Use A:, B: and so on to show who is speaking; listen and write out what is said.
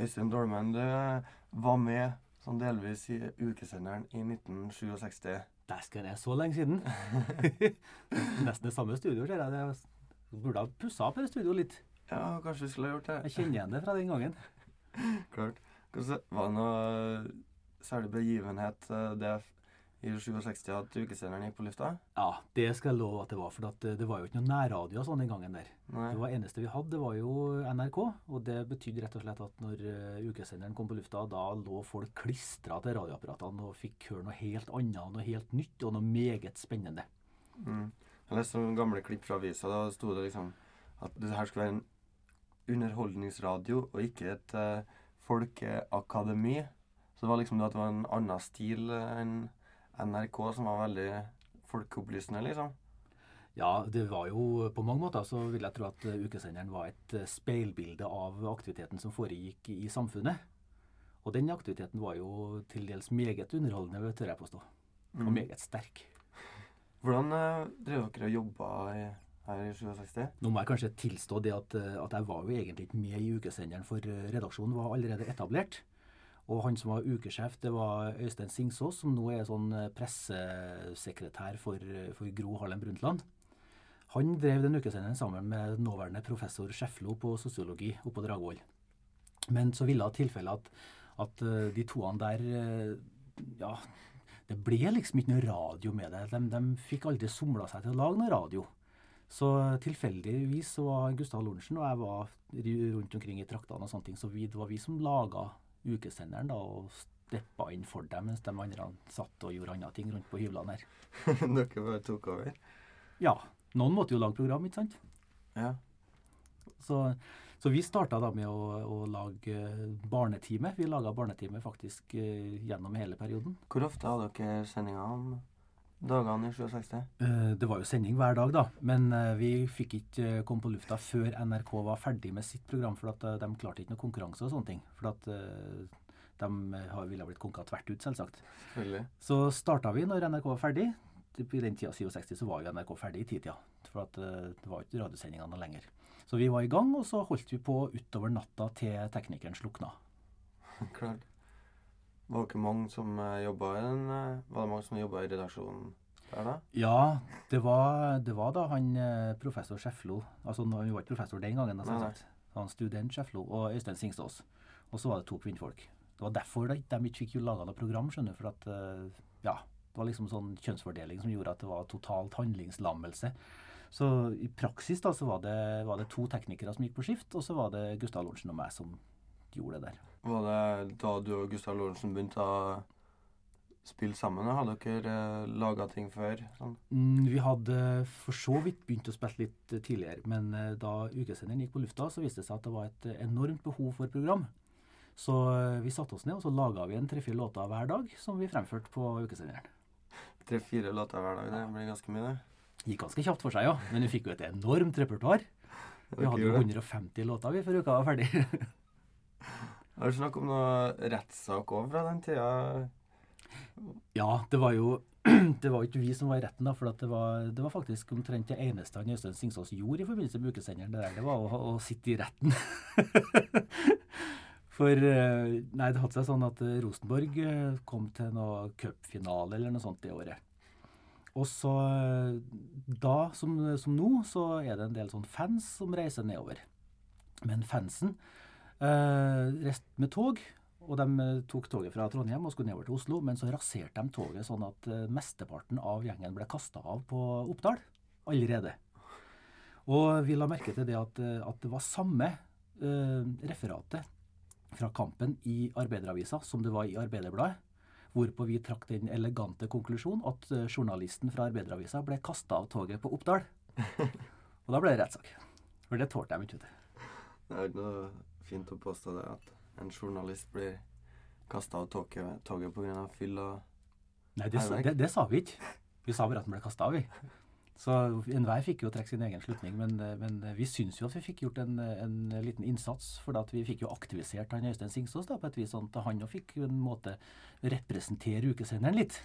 A: Øystein Dolmen, du var med sånn delvis i ukesenderen i 1967.
B: Dæsken, det er så lenge siden. Nesten det samme studio, ser jeg. Det burde ha pussa opp det studioet litt.
A: Ja, kanskje vi skulle ha gjort det.
B: Jeg kjenner igjen det fra den gangen.
A: Klart. Hvordan, var det noe særlig begivenhet eh, det i 67 at ukesenderen gikk på lufta?
B: Ja, det skal jeg love at det var. For at det var jo ikke noe nærradio sånn den gangen der.
A: Nei.
B: Det var eneste vi hadde, det var jo NRK. Og det betydde rett og slett at når eh, ukesenderen kom på lufta, da lå folk klistra til radioapparatene og fikk høre noe helt annet, noe helt nytt og noe meget spennende.
A: Mm. Jeg leste noen gamle klipp fra avisa. Da sto det liksom at det her skulle være en underholdningsradio og ikke et uh, folkeakademi. Så det var liksom at det var en annen stil eh, enn NRK, som var veldig folkeopplysende, liksom.
B: Ja, det var jo på mange måter så vil jeg tro at eh, ukesenderen var et eh, speilbilde av aktiviteten som foregikk i samfunnet. Og den aktiviteten var jo til dels meget underholdende, tør jeg påstå. Og
A: Mm.
B: meget sterk.
A: Hvordan eh, drev dere og jobba her i 67?
B: Nå må jeg kanskje tilstå det at, at jeg var jo egentlig ikke med i ukesenderen, for redaksjonen var allerede etablert. Og han som var ukesjef, det var Øystein Singsås, som nå er sånn eh, pressesekretær for, eh, for Gro Harlem Brundtland. Han drev den ukesenderen sammen med nåværende professor Skjeflo på sosiologi oppe på Dragvoll. Men så ville tilfellet at, at eh, de toene der Ja, det ble liksom ikke noe radio med det. De, de fikk aldri somla seg til å lage noe radio. Så tilfeldigvis så var Gustav Lorentzen og jeg var rundt omkring i traktene og sånne ting, så vi, det var vi som laga ukesenderen da, og steppa inn for dem, mens de andre satt og gjorde andre ting rundt på hyblene her.
A: dere bare tok over?
B: Ja, noen måtte jo lage program, ikke sant?
A: Ja.
B: Så, så vi starta da med å, å lage barnetime. Vi laga barnetime faktisk eh, gjennom hele perioden.
A: Hvor ofte hadde dere sendinger om dagene i 67?
B: Eh, Det var jo sending hver dag, da, men eh, vi fikk ikke eh, komme på lufta før NRK var ferdig med sitt program, for at de klarte ikke noe konkurranse og sånne ting. For at de ville blitt konka tvert ut, selvsagt. Så starta vi når NRK var ferdig. I den tida 67 så var jo NRK ferdig i titida, for at det var ikke radiosendingene lenger. Så vi var i gang, og så holdt vi på utover natta til teknikeren slukna.
A: Klart. Var dere mange som uh, jobba i den eh, Var det mange som jobba i redaksjonen der, da?
B: Ja, det var, det var da han eh, professor Skjeflo Altså han var ikke professor den gangen, da,
A: Nei, nei.
B: Han student Skjeflo og Øystein Singsås. Og så var det to kvinnfolk. Det var derfor de, ikke fikk laga noe program, skjønner du. For at eh, ja, det var liksom sånn kjønnsfordeling som gjorde at det var totalt handlingslammelse. Så i praksis da så var det, var det to teknikere som gikk på skift, og så var det Gustav Lorentzen og meg som gjorde det der.
A: Var det da du og Gustav Lorentzen begynte å spille sammen? Hadde dere uh, laga ting før? Sånn?
B: Mm, Vi hadde for så vidt begynt å spille litt eh, tidligere, men eh, da ukesenderen gikk på lufta, så viste det seg at det var et eh, enormt behov for program. Så eh, vi satte oss ned og så laga vi en tre-fire låter hver dag som vi fremførte på ukesenderen.
A: Tre-fire låter hver dag, det blir ganske mye, det.
B: Gikk ganske kjapt for seg, ja, men vi fikk jo et enormt repertoar. Vi hadde jo 150 låter vi før uka var ferdig.
A: Har du snakket om noe rettssak òg fra den tida?
B: Ja, det var jo det var ikke vi som var i retten, da, for det, var, det var faktisk omtrent det eneste han Øystein Singsås gjorde i forbindelse med ukesenderen. Det, der, det var å, å sitte i retten. for eh, Nei, det hadde seg sånn at eh, Rosenborg eh, kom til noe cupfinale eller noe sånt det året. Og så da, som, som nå, så er det en del sånn fans som reiser nedover. Men fansen eh, reiste med tog, og de eh, tok toget fra Trondheim og skulle nedover til Oslo, men så raserte de toget sånn at eh, mesteparten av gjengen ble kasta av på Oppdal allerede. Og vi la merke til det at, at det var samme eh, referatet fra kampen i Arbeideravisa som det var i Arbeiderbladet, hvorpå vi trakk den elegante konklusjonen at journalisten fra Arbeideravisa ble kasta av toget på Oppdal. og da ble det rettssak. For det tålte de ikke.
A: Det er ikke noe fint å påstå det at en journalist blir kasta av toget, toget pga. fyll og
B: Nei, det, det, det sa vi ikke. Vi sa bare at den ble kasta av, vi. Så enhver fikk jo trekke sin egen slutning, men, men vi syns jo at vi fikk gjort en, en liten innsats. For vi fikk jo aktivisert han Øystein Singsås da, på et vis, sånn at han jo fikk en måte representere ukesenderen litt.